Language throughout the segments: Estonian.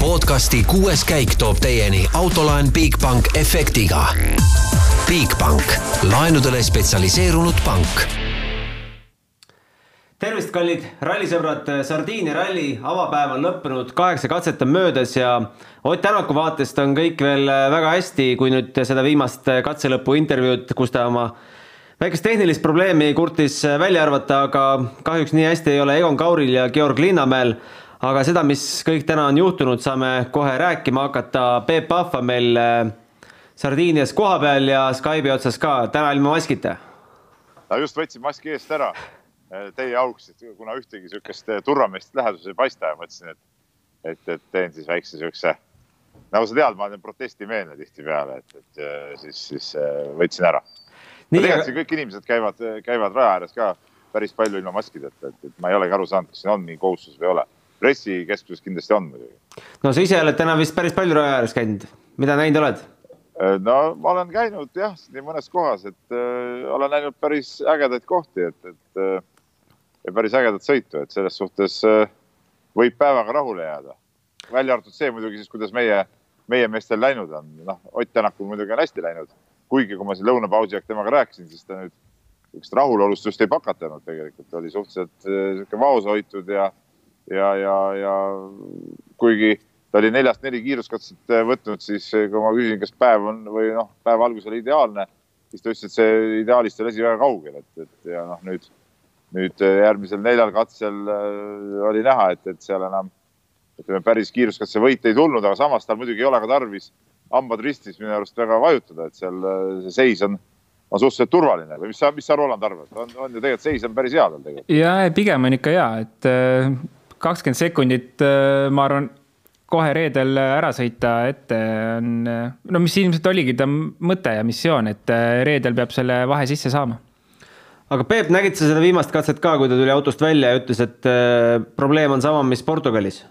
podcasti kuues käik toob teieni autolaen Bigbank efektiga. Bigbank, laenudele spetsialiseerunud pank tervist, kallid rallisõbrad, Sardiinia ralli avapäev on lõppenud, kaheksa katset on möödas ja Ott Tänaku vaatest on kõik veel väga hästi, kui nüüd seda viimast katse lõpu intervjuud, kus ta oma väikest tehnilist probleemi kurtis välja arvata, aga kahjuks nii hästi ei ole Egon Kauril ja Georg Linnamäel. Aga seda, mis kõik täna on juhtunud, saame kohe rääkima hakata. Peep Pahv on meil äh, Sardiinias kohapeal ja Skype'i otsas ka, täna ilma maskita. no just võtsin maski eest ära äh, teie auks, et kuna ühtegi sihukest äh, turvameest läheduses ei paista ja mõtlesin, et, et, et teen siis väikse sihukese nagu sa tead, ma olen protestimeelne tihtipeale, et, et siis, siis võtsin ära tegelikult siin kõik inimesed käivad, käivad raja ääres ka päris palju ilma maskideta, et, et ma ei olegi aru saanud, kas siin on mingi kohustus või ei ole. Pressikeskuses kindlasti on muidugi. no sa ise oled täna vist päris palju raja ääres käinud, mida näinud oled? Äh, no ma olen käinud jah, nii mõnes kohas, et äh, olen näinud päris ägedaid kohti, et, et äh, ja päris ägedat sõitu, et selles suhtes äh, võib päevaga rahule jääda. välja arvatud see muidugi siis, kuidas meie, meie meestel läinud on, noh, Ott Tänakul muidugi on hästi läinud kuigi kui ma siin lõunapausi aeg temaga rääkisin, siis ta nüüd niisugust rahulolust just ei pakatanud tegelikult, oli suhteliselt niisugune äh, vaoshoitud ja, ja, ja, ja kuigi ta oli neljast neli kiiruskatset äh, võtnud, siis äh, kui ma küsisin, kas päev on või noh, päeva algus oli ideaalne, siis ta ütles, et see ideaalist oli asi väga kaugel, et, et ja noh, nüüd, nüüd järgmisel neljal katsel oli näha, et, et seal enam ütleme, päris kiiruskatse võite ei tulnud, aga samas tal muidugi ei ole ka tarvis hambad ristis minu arust väga vajutada, et seal see seis on, on suhteliselt turvaline või mis sa, mis sa, Roland, arvad, on, on ju tegelikult seis on päris hea tal tegelikult. ja pigem on ikka hea, et äh, kakskümmend sekundit, äh, ma arvan, kohe reedel ära sõita ette on, äh, no mis ilmselt oligi ta mõte ja missioon, et reedel peab selle vahe sisse saama aga Peep, nägid sa seda viimast katset ka, kui ta tuli autost välja ja ütles, et äh, probleem on sama, mis Portugalis?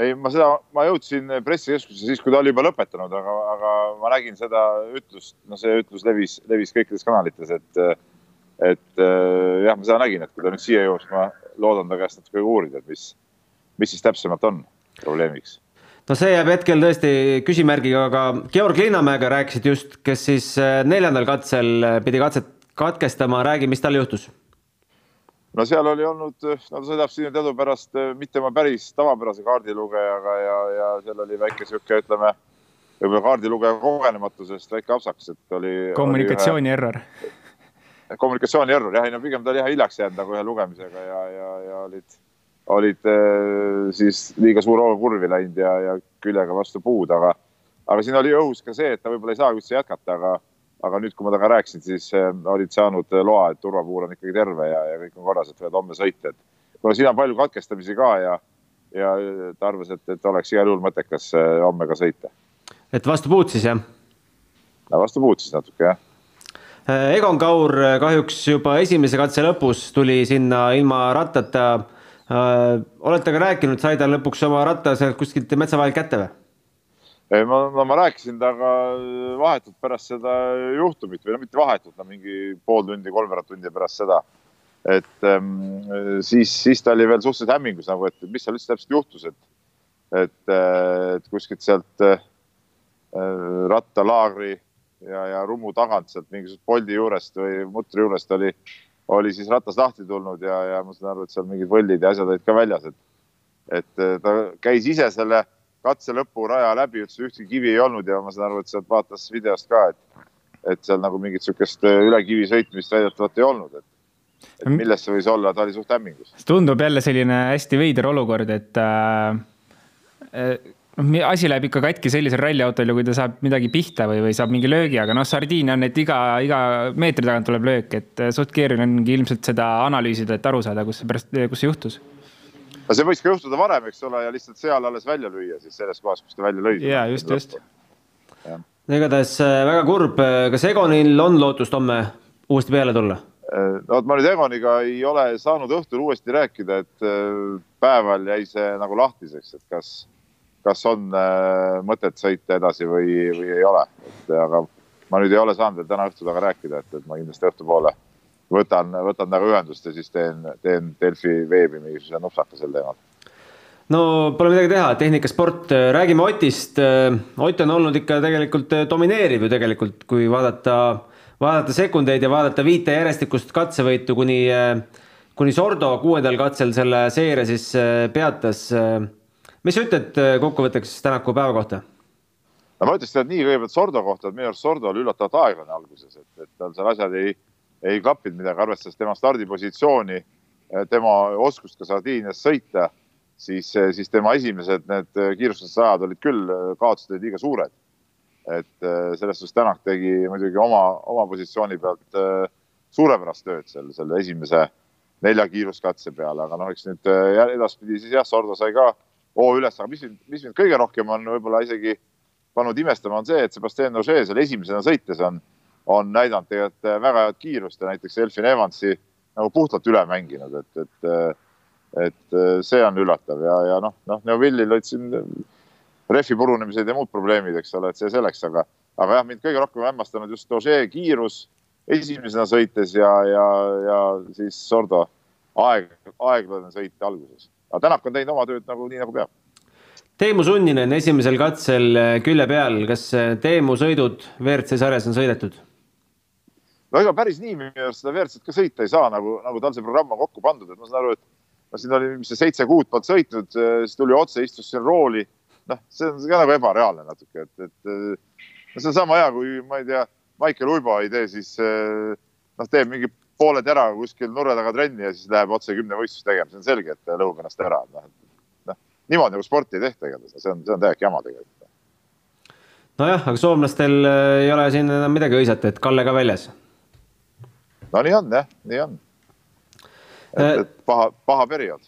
ei, ma seda, ma jõudsin pressikeskusesse siis, kui ta oli juba lõpetanud, aga, aga ma nägin seda ütlust, no see ütlus levis, levis kõikides kanalites, et, et jah, ma seda nägin, et kui ta nüüd siia jõuab, siis ma loodan ta käest natuke uurida, et mis, mis siis täpsemalt on probleemiks no see jääb hetkel tõesti küsimärgiga, aga Georg Linnamäega rääkisid just, kes siis äh, neljandal katsel pidi katset katkestama, räägi, mis tal juhtus no seal oli olnud, no ta sõidab siin teadupärast mitte oma päris tavapärase kaardilugejaga ja, ja seal oli väike sihuke, ütleme, võib-olla kaardilugeja kogenematusest väike apsaks, et oli. kommunikatsiooni error. Kommunikatsiooni error jah, ei no pigem ta oli jah hiljaks jäänud nagu ühe lugemisega ja, ja, ja olid, olid eh, siis liiga suur hoog kurvi läinud ja, ja küljega vastu puud, aga, aga siin oli õhus ka see, et ta võib-olla ei saa üldse jätkata, aga aga nüüd, kui ma temaga rääkisin, siis äh, olid saanud äh, loa, et turvapuur on ikkagi terve ja, ja kõik on korras, et võivad homme sõita, et kuna siin on palju katkestamisi ka ja, ja ta arvas, et, et oleks igal juhul mõttekas äh, homme ka sõita. et vastu puud siis jah? vastu puud siis natuke jah. Egon Kaur kahjuks juba esimese katse lõpus tuli sinna ilma rattata. olete ka rääkinud, sai ta lõpuks oma ratta sealt kuskilt metsa vahelt kätte või? ma, no ma rääkisin temaga vahetult pärast seda juhtumit või no mitte vahetult, no mingi pool tundi, kolmveerand tundi pärast seda. et ähm, siis, siis ta oli veel suhteliselt hämmingus nagu, et mis seal üldse täpselt juhtus, et, et, et kuskilt sealt äh, rattalaagri ja, ja rummu tagant sealt mingisugust poldi juurest või mutri juurest oli, oli siis ratas lahti tulnud ja, ja ma saan aru, et seal mingid võllid ja asjad olid ka väljas, et, et ta käis ise selle katse lõpuraja läbi, ütles ühtegi kivi ei olnud ja ma saan aru, et sealt vaatas videost ka, et, et seal nagu mingit sihukest äh, üle kivi sõitmist väidetavalt ei olnud, et, et milles see võis olla, ta oli suht hämmingus. tundub jälle selline hästi veider olukord, et äh, äh noh, asi läheb ikka katki sellisel ralliautol ja kui ta saab midagi pihta või, või saab mingi löögi, aga noh, sardiin on, et iga, iga meetri tagant tuleb löök, et äh, suht keeruline ongi ilmselt seda analüüsida, et aru saada, kus see pärast, kus see juhtus no see võiks ka juhtuda varem, eks ole, ja lihtsalt seal alles välja lüüa siis selles kohas, kus ta välja lõi. ja just, just. igatahes äh, väga kurb, kas Egonil on lootust homme uuesti peale tulla? No vot, ma nüüd Egoniga ei ole saanud õhtul uuesti rääkida, et päeval jäi see nagu lahtiseks, et kas, kas on mõtet sõita edasi või, või ei ole, et aga ma nüüd ei ole saanud veel täna õhtul temaga rääkida, et, et ma kindlasti õhtupoole võtan, võtan temaga ühendust ja siis teen, teen Delfi veebi mingisuguse nupsaka sel teemal. no pole midagi teha, tehnikasport, räägime Otist. Ott on olnud ikka tegelikult domineeriv ju tegelikult, kui vaadata, vaadata sekundeid ja vaadata viite järjestikust katsevõitu, kuni, kuni Sordo kuuendal katsel selle seire siis peatas. Mis sa ütled kokkuvõtteks Tänaku päeva kohta? no ma ütleks nii kõigepealt Sordo kohta, et minu arust Sordo oli üllatavalt aeglane alguses, et, et tal seal asjad ei, ei klappinud midagi, arvestades tema stardipositsiooni, tema oskust ka Sardiinias sõita siis, siis tema esimesed need kiirustusajad olid küll, kaotused olid liiga suured. et äh, selles suhtes Tänak tegi muidugi oma, oma positsiooni pealt äh, suurepärast tööd seal selle esimese nelja kiiruskatse peale, aga noh, eks nüüd äh, edaspidi siis jah, Sordo sai ka hoo üles, aga mis mis mind kõige rohkem on võib-olla isegi pannud imestama, on see, et Sebastian Ogier seal esimesena sõites on, on näidanud tegelikult väga head kiirust ja näiteks Elfin Evansi nagu puhtalt üle mänginud, et, et et äh, see on üllatav ja, ja noh, noh, Neuvillil olid siin rehvi purunemised ja muud probleemid, eks ole, et see selleks, aga, aga jah, mind kõige rohkem hämmastanud just Ožee kiirus esimesena sõites ja, ja, ja siis Sordo aeg, aeglane sõit alguses. Aga Tänak on teinud oma tööd nagu nii, nagu peab. Teemu Sunninen esimesel katsel külje peal, kas Teemu sõidud WRC sarjas on sõidetud? no ega päris nii minu arust seda WRC-t ka sõita ei saa, nagu, nagu tal see programm on kokku pandud, et ma saan aru, et no siin oli, mis see seitse kuud polnud sõitnud, siis tuli otse, istus siin rooli. noh, see on ka nagu ebareaalne natuke, et, et no see on sama hea, kui ma ei tea, Maicel Uibo ei tee siis noh, teeb mingi poole teraga kuskil nurre taga trenni ja siis läheb otse kümnevõistlust tegema, see on selge, et lõhub ennast ära. noh, niimoodi nagu sporti ei tehta igatahes, see on, see on täielik jama tegelikult. nojah, aga soomlastel ei ole siin enam midagi hõisata, et Kalle ka väljas. no nii on jah, nii on et, äh, paha, paha periood.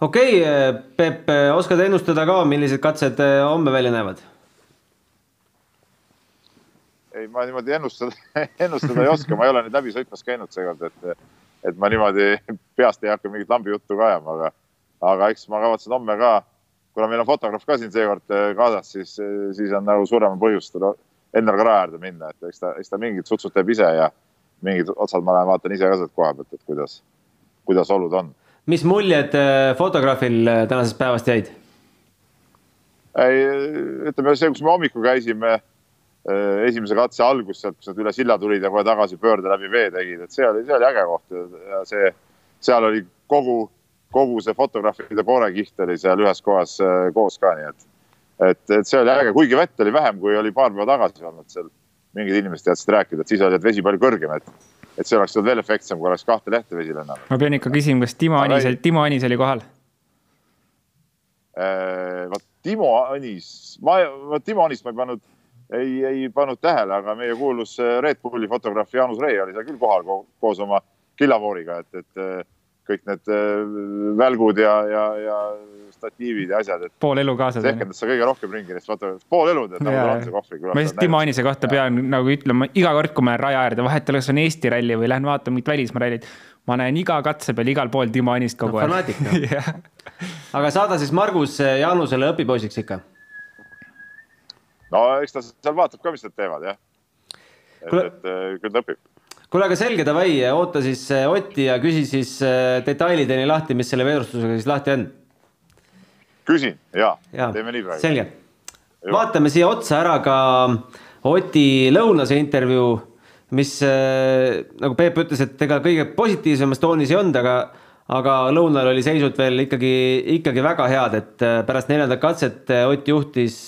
okei okay,, äh, Peep, äh, oskad ennustada ka, millised katsed homme välja näevad? Ei, ma niimoodi ennustada, ennustada ei oska, ma ei ole nüüd läbi sõitmas käinud seekord, et, et ma niimoodi peast ei hakka mingit lambijuttu ka ajama, aga, aga eks ma kavatsen homme ka, kuna meil on fotograaf ka siin seekord kaasas, siis, siis on nagu suurema põhjust endal ka raja äärde minna, et eks ta, eks ta mingid sutsud teeb ise ja mingid otsad ma lähen vaatan ise ka sealt koha pealt, et kuidas, kuidas olud on. mis muljed äh, fotograafil äh, tänasest päevast jäid? ei, ütleme see, kus me hommikul käisime, äh, esimese katse algus sealt, kus nad üle silla tulid ja kohe tagasi pöörde läbi vee tegid, et see oli, see oli äge koht ja see, seal oli kogu, kogu see fotograafide koorekiht oli seal ühes kohas koos ka, nii et, et, et see oli äge, kuigi vett oli vähem, kui oli paar päeva tagasi olnud seal mingid inimesed teadsid rääkida, et siis oli vesi palju kõrgem, et, et see oleks olnud veel efektsem, kui oleks kahte lehte vesi lennanud. ma pean ikka küsima, kas Timo Anis, Timo Anis oli kohal? Äh, vot Timo Anis, ma, vot Timo Anist ma ei pannud, ei, ei pannud tähele, aga meie kuulus äh, Red Bulli fotograaf Jaanus Rei oli seal küll kohal koos oma killavooriga, et, et äh, kõik need välgud ja, ja, ja statiivid ja asjad, et. pool elu kaasa. rehkendas sa kõige rohkem ringi, sest vaata pool elu teed nagu Transi kohvriga. ma lihtsalt Timo Anise kohta pean nagu ütlema, iga kord, kui ma lähen raja äärde, vahet ei ole, kas on Eesti ralli või lähen vaatan mingit välismaa rallit. ma näen iga katse peal igal pool Timo Anist kogu aeg no,. fanaatik noh aga saada siis Margus Jaanusele õpipoisiks ikka? No eks ta seal vaatab ka, mis nad teevad jah. et et küll ta õpib kuule, aga selge, davai, oota siis Otti ja küsi siis äh, detailideni lahti, mis selle veerustusega siis lahti on küsin ja, ja teeme nii praegu. selge. vaatame siia otsa ära ka Oti lõunase intervjuu, mis äh, nagu Peep ütles, et ega kõige positiivsemas toonis ei olnud, aga aga lõunal oli seisud veel ikkagi, ikkagi väga head, et äh, pärast neljandat katset äh, Ott juhtis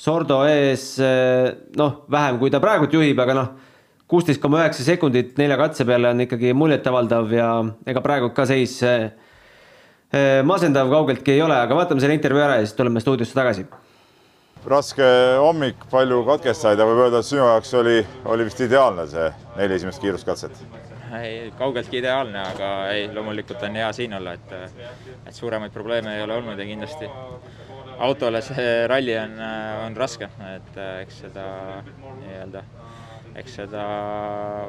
Sordo ees noh, vähem kui ta praegult juhib, aga noh, kuusteist koma üheksa sekundit nelja katse peale on ikkagi muljetavaldav ja ega praegu ka seis Äh, masendav kaugeltki ei ole, aga vaatame selle intervjuu ära ja siis tuleme stuudiosse tagasi. raske hommik, palju katkestajaid ja võib öelda, et sinu jaoks oli, oli vist ideaalne see neli esimest kiiruskatset? ei, kaugeltki ideaalne, aga ei, loomulikult on hea siin olla, et, et suuremaid probleeme ei ole olnud ja kindlasti autole see ralli on, on raske, et eks seda nii-öelda eks seda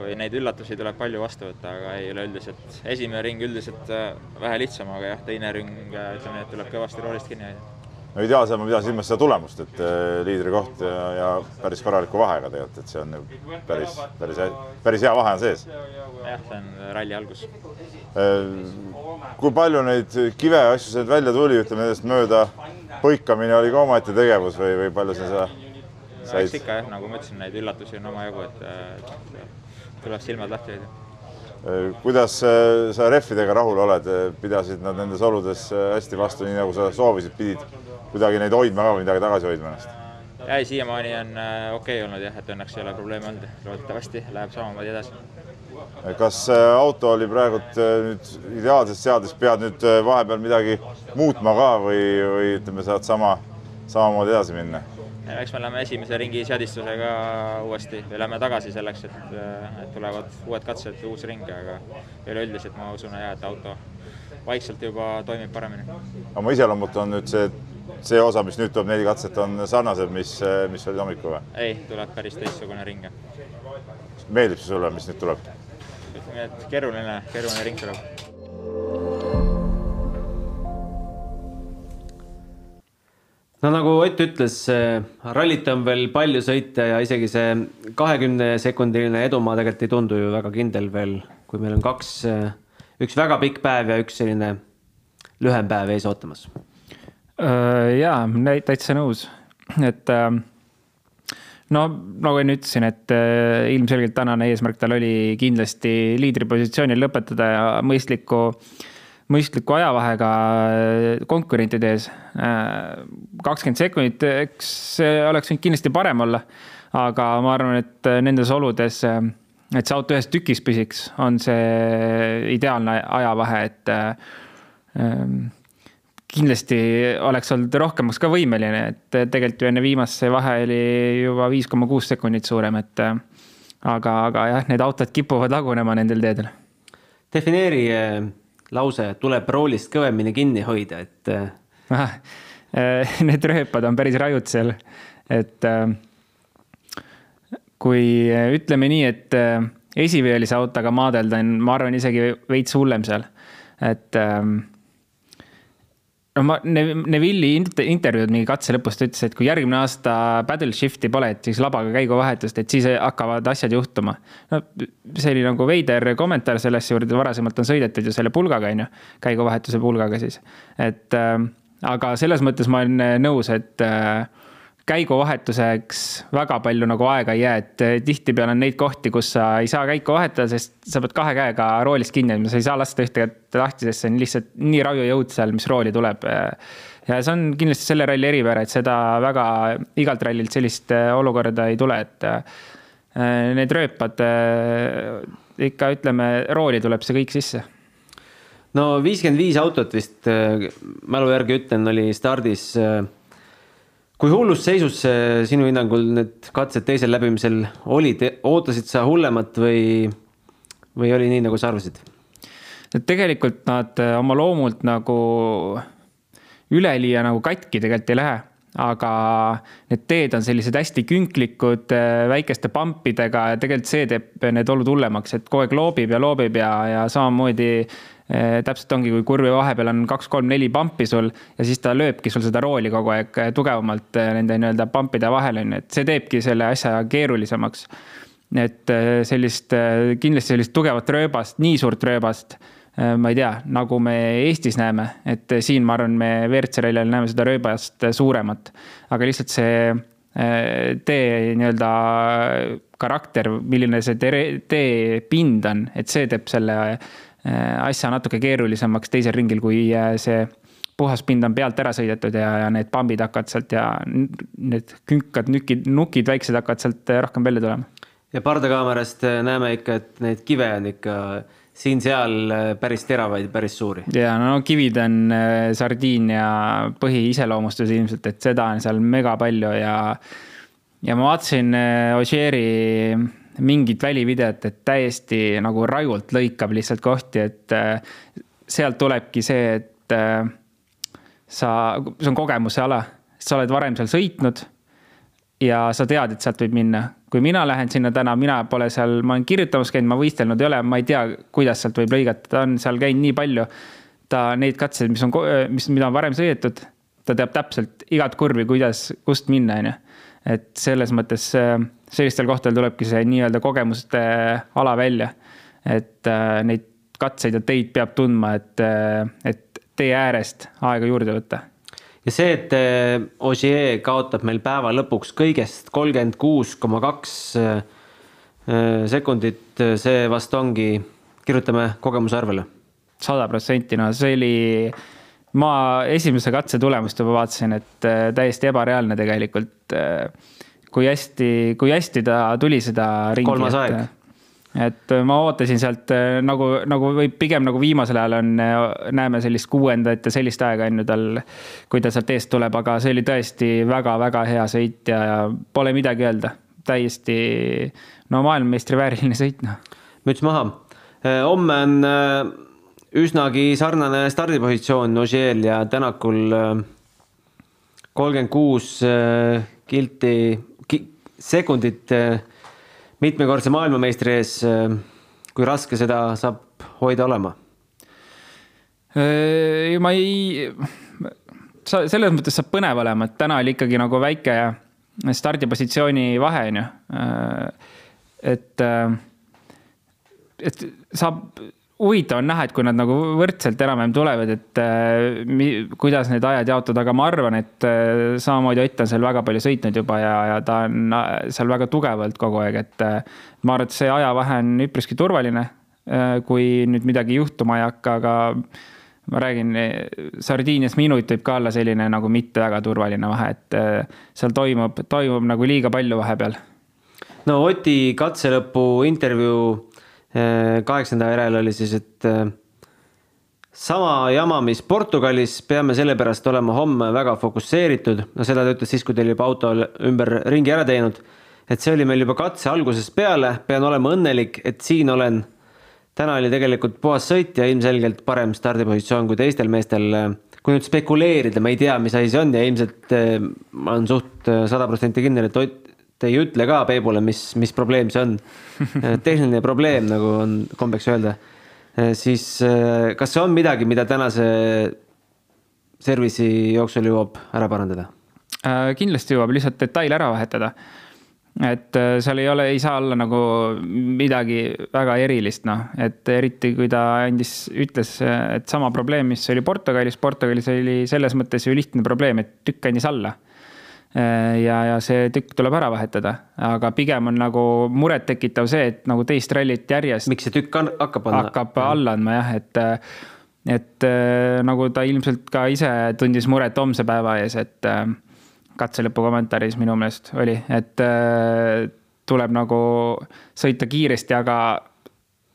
või neid üllatusi tuleb palju vastu võtta, aga ei üleüldiselt, esimene ring üldiselt äh, vähe lihtsam, aga jah, teine ring äh, ütleme nii, et tuleb kõvasti roolist kinni hoida. no ideaalselt ma pidasin silmas seda tulemust, et liidrikoht ja, ja päris korraliku vahega tegelikult, et see on päris, päris, päris hea vahe on sees. jah, see on ralli algus. kui palju neid kive asju sealt välja tuli, ütleme nendest mööda põikamine oli ka omaette tegevus või, või palju sa seda said? eks ikka jah, nagu ma ütlesin, neid üllatusi on omajagu, et tuleb silmad lahti hoida kuidas sa rehvidega rahul oled, pidasid nad nendes oludes hästi vastu, nii nagu sa soovisid, pidid kuidagi neid hoidma ka või midagi tagasi hoidma ennast? ei, siiamaani on äh, okei okay olnud jah, et õnneks ei ole probleeme olnud, loodetavasti läheb samamoodi edasi. Kas äh, auto oli praegult äh, nüüd ideaalses seadis, pead nüüd vahepeal midagi muutma ka või, või ütleme, saad sama, samamoodi edasi minna? eks me läheme esimese ringi seadistusega uuesti või lähme tagasi selleks, et, et tulevad uued katsed, uus ring, aga üleüldiselt ma usun jah, et auto vaikselt juba toimib paremini. oma iseloomult on nüüd see, see osa, mis nüüd tuleb, neli katset, on sarnased, mis, mis olid hommikul või? ei, tuleb päris teistsugune ring. meeldib see sulle, mis nüüd tuleb? Ütleme, et keeruline, keeruline ring tuleb no nagu Ott ütles, rallit on veel palju sõita ja isegi see kahekümne sekundiline edumaa tegelikult ei tundu ju väga kindel veel, kui meil on kaks, üks väga pikk päev ja üks selline lühem päev ees ootamas. Äh, jaa, täitsa nõus, et äh, no nagu enne ütlesin, et äh, ilmselgelt tänane eesmärk tal oli kindlasti liidripositsioonil lõpetada ja mõistliku mõistliku ajavahega äh, konkurentide ees. Äh, kakskümmend sekundit, eks see oleks võinud kindlasti parem olla. aga ma arvan, et nendes oludes, et see auto ühes tükis püsiks, on see ideaalne ajavahe, et kindlasti oleks olnud rohkemaks ka võimeline, et tegelikult ju enne viimast see vahe oli juba viis koma kuus sekundit suurem, et aga, aga jah, need autod kipuvad lagunema nendel teedel. defineeri lause, tuleb roolist kõvemini kinni hoida, et ah,. Need rööpad on päris rajud seal, et kui ütleme nii, et esiveelise autoga maadelda on, ma arvan, isegi veits hullem seal, et no ma Neville'i intervjuud mingi katse lõpus ta ütles, et kui järgmine aasta paddle shift'i pole, et siis labaga käiguvahetust, et siis hakkavad asjad juhtuma. no see oli nagu veider kommentaar sellesse juurde, varasemalt on sõidetud ju selle pulgaga, on ju, käiguvahetuse pulgaga siis. et äh, aga selles mõttes ma olen nõus, et äh, käiguvahetuseks väga palju nagu aega ei jää, et eh, tihtipeale on neid kohti, kus sa ei saa käiku vahetada, sest sa pead kahe käega roolist kinni hoidma, sa ei saa lasta ühte kätt lahti, sest see on lihtsalt nii raju jõud seal, mis rooli tuleb. ja see on kindlasti selle ralli eripära, et seda väga igalt rallilt sellist eh, olukorda ei tule, et eh, need rööpad ikka ütleme, rooli tuleb see kõik sisse no viiskümmend viis autot vist mälu järgi ütlen, oli stardis kui hullus seisus sinu hinnangul need katsed teisel läbimisel olid, ootasid sa hullemat või, või oli nii, nagu sa arvasid? tegelikult nad äh, oma loomult nagu üleliia nagu katki tegelikult ei lähe, aga need teed on sellised hästi künklikud, äh, väikeste pampidega ja tegelikult see teeb need olud hullemaks, et kogu aeg loobib ja loobib ja, ja samamoodi Eh, täpselt ongi, kui kurvi vahepeal on kaks-kolm-neli pampi sul ja siis ta lööbki sul seda rooli kogu aeg eh, tugevamalt eh, nende nii-öelda pampide vahel on ju, et see teebki selle asja keerulisemaks. et sellist, kindlasti sellist tugevat rööbast, nii suurt rööbast, ma ei tea, nagu me Eestis näeme, et siin ma arvan, me WRC rallil näeme seda rööbast suuremat, aga lihtsalt see tee nii-öelda karakter, milline see tee pind on, et see teeb selle asja natuke keerulisemaks teisel ringil, kui äh, see puhas pind on pealt ära sõidetud ja, ja need pambid hakkavad sealt ja need künkad, nükid, nukid väiksed hakkavad sealt äh, rohkem välja tulema. ja pardakaamerast näeme ikka, et neid kive on ikka siin-seal päris teravaid, päris suuri. ja no kivid on Sardiinia põhiiseloomustus ilmselt, et seda on seal mega palju ja ja ma vaatasin Ožeeri mingit välivideot, et täiesti nagu rajult lõikab lihtsalt kohti, et äh, sealt tulebki see, et äh, sa, see on kogemuse ala, sa oled varem seal sõitnud ja sa tead, et sealt võib minna. kui mina lähen sinna täna, mina pole seal, ma olen kirjutamas käinud, ma võistelnud ei ole, ma ei tea, kuidas sealt võib lõigata, ta on seal käinud nii palju. ta, neid katseid, mis on, mis, mida on varem sõidetud, ta teab täpselt igat kurvi, kuidas, kust minna, on ju. Et selles mõttes äh, sellistel kohtadel tulebki see nii-öelda kogemuste ala välja. et äh, neid katseid ja teid peab tundma, et, et tee äärest aega juurde võtta ja see, et Ogier kaotab meil päeva lõpuks kõigest kolmkümmend kuus koma kaks sekundit, see vast ongi, kirjutame kogemuse arvele sada protsenti, no see oli, ma esimese katse tulemust juba vaatasin, et äh, täiesti ebareaalne tegelikult. Äh, kui hästi, kui hästi ta tuli seda ringi. kolmas aeg et ma ootasin sealt äh, nagu, nagu või pigem nagu viimasel ajal on, näeme sellist kuuendat ja sellist aega on ju tal, kui ta sealt eest tuleb, aga see oli tõesti väga-väga hea sõit ja, ja pole midagi öelda. täiesti no maailmameistri vääriline sõit, noh. müts maha. homme on üsnagi sarnane stardipositsioon Ožeel ja Tänakul äh, kolmkümmend kuus äh, kilti, sekundit äh, mitmekordse maailmameistri ees. kui raske seda saab hoida olema? ma ei, sa selles mõttes saab põnev olema, et täna oli ikkagi nagu väike stardipositsiooni vahe, on ju. et, et saab huvitav on näha, et kui nad nagu võrdselt enam-vähem tulevad, et äh, mi, kuidas need ajad jaotuda, aga ma arvan, et äh, samamoodi Ott on seal väga palju sõitnud juba ja, ja ta on äh, seal väga tugevalt kogu aeg, et ma arvan, et see ajavahe on üpriski turvaline kui nüüd midagi juhtuma ei hakka, aga ma räägin, Sardiinias minut võib ka olla selline nagu mitte väga turvaline vahe, et seal toimub, toimub nagu liiga palju vahepeal. no Oti katselõpu intervjuu kaheksanda järel oli siis, et äh, sama jama, mis Portugalis, peame sellepärast olema homme väga fokusseeritud. no seda ta ütles siis, kui ta oli juba auto ümber ringi ära teinud. et see oli meil juba katse algusest peale, pean olema õnnelik, et siin olen. täna oli tegelikult puhas sõit ja ilmselgelt parem stardipositsioon kui teistel meestel. kui nüüd spekuleerida, ma ei tea, mis asi see on ja ilmselt äh, ma olen suht sada protsenti kindel, et Ott Te ei ütle ka Peebule, mis, mis probleem see on. tehniline probleem, nagu on kombeks öelda. siis kas see on midagi, mida tänase service'i jooksul jõuab ära parandada? Äh, kindlasti jõuab, lihtsalt detail ära vahetada. et äh, seal ei ole, ei saa olla nagu midagi väga erilist, noh, et eriti kui ta andis, ütles, et sama probleem, mis oli Portugalis, Portugalis oli selles mõttes ju lihtne probleem, et tükk andis alla Äh, ja, ja see tükk tuleb ära vahetada, aga pigem on nagu murettekitav see, et nagu teist rallit järjest. miks see tükk hakkab alla? hakkab alla andma jah, et, et äh, nagu ta ilmselt ka ise tundis muret homse päeva ees, et äh, katselõpu kommentaaris minu meelest oli, et tuleb nagu sõita kiiresti, aga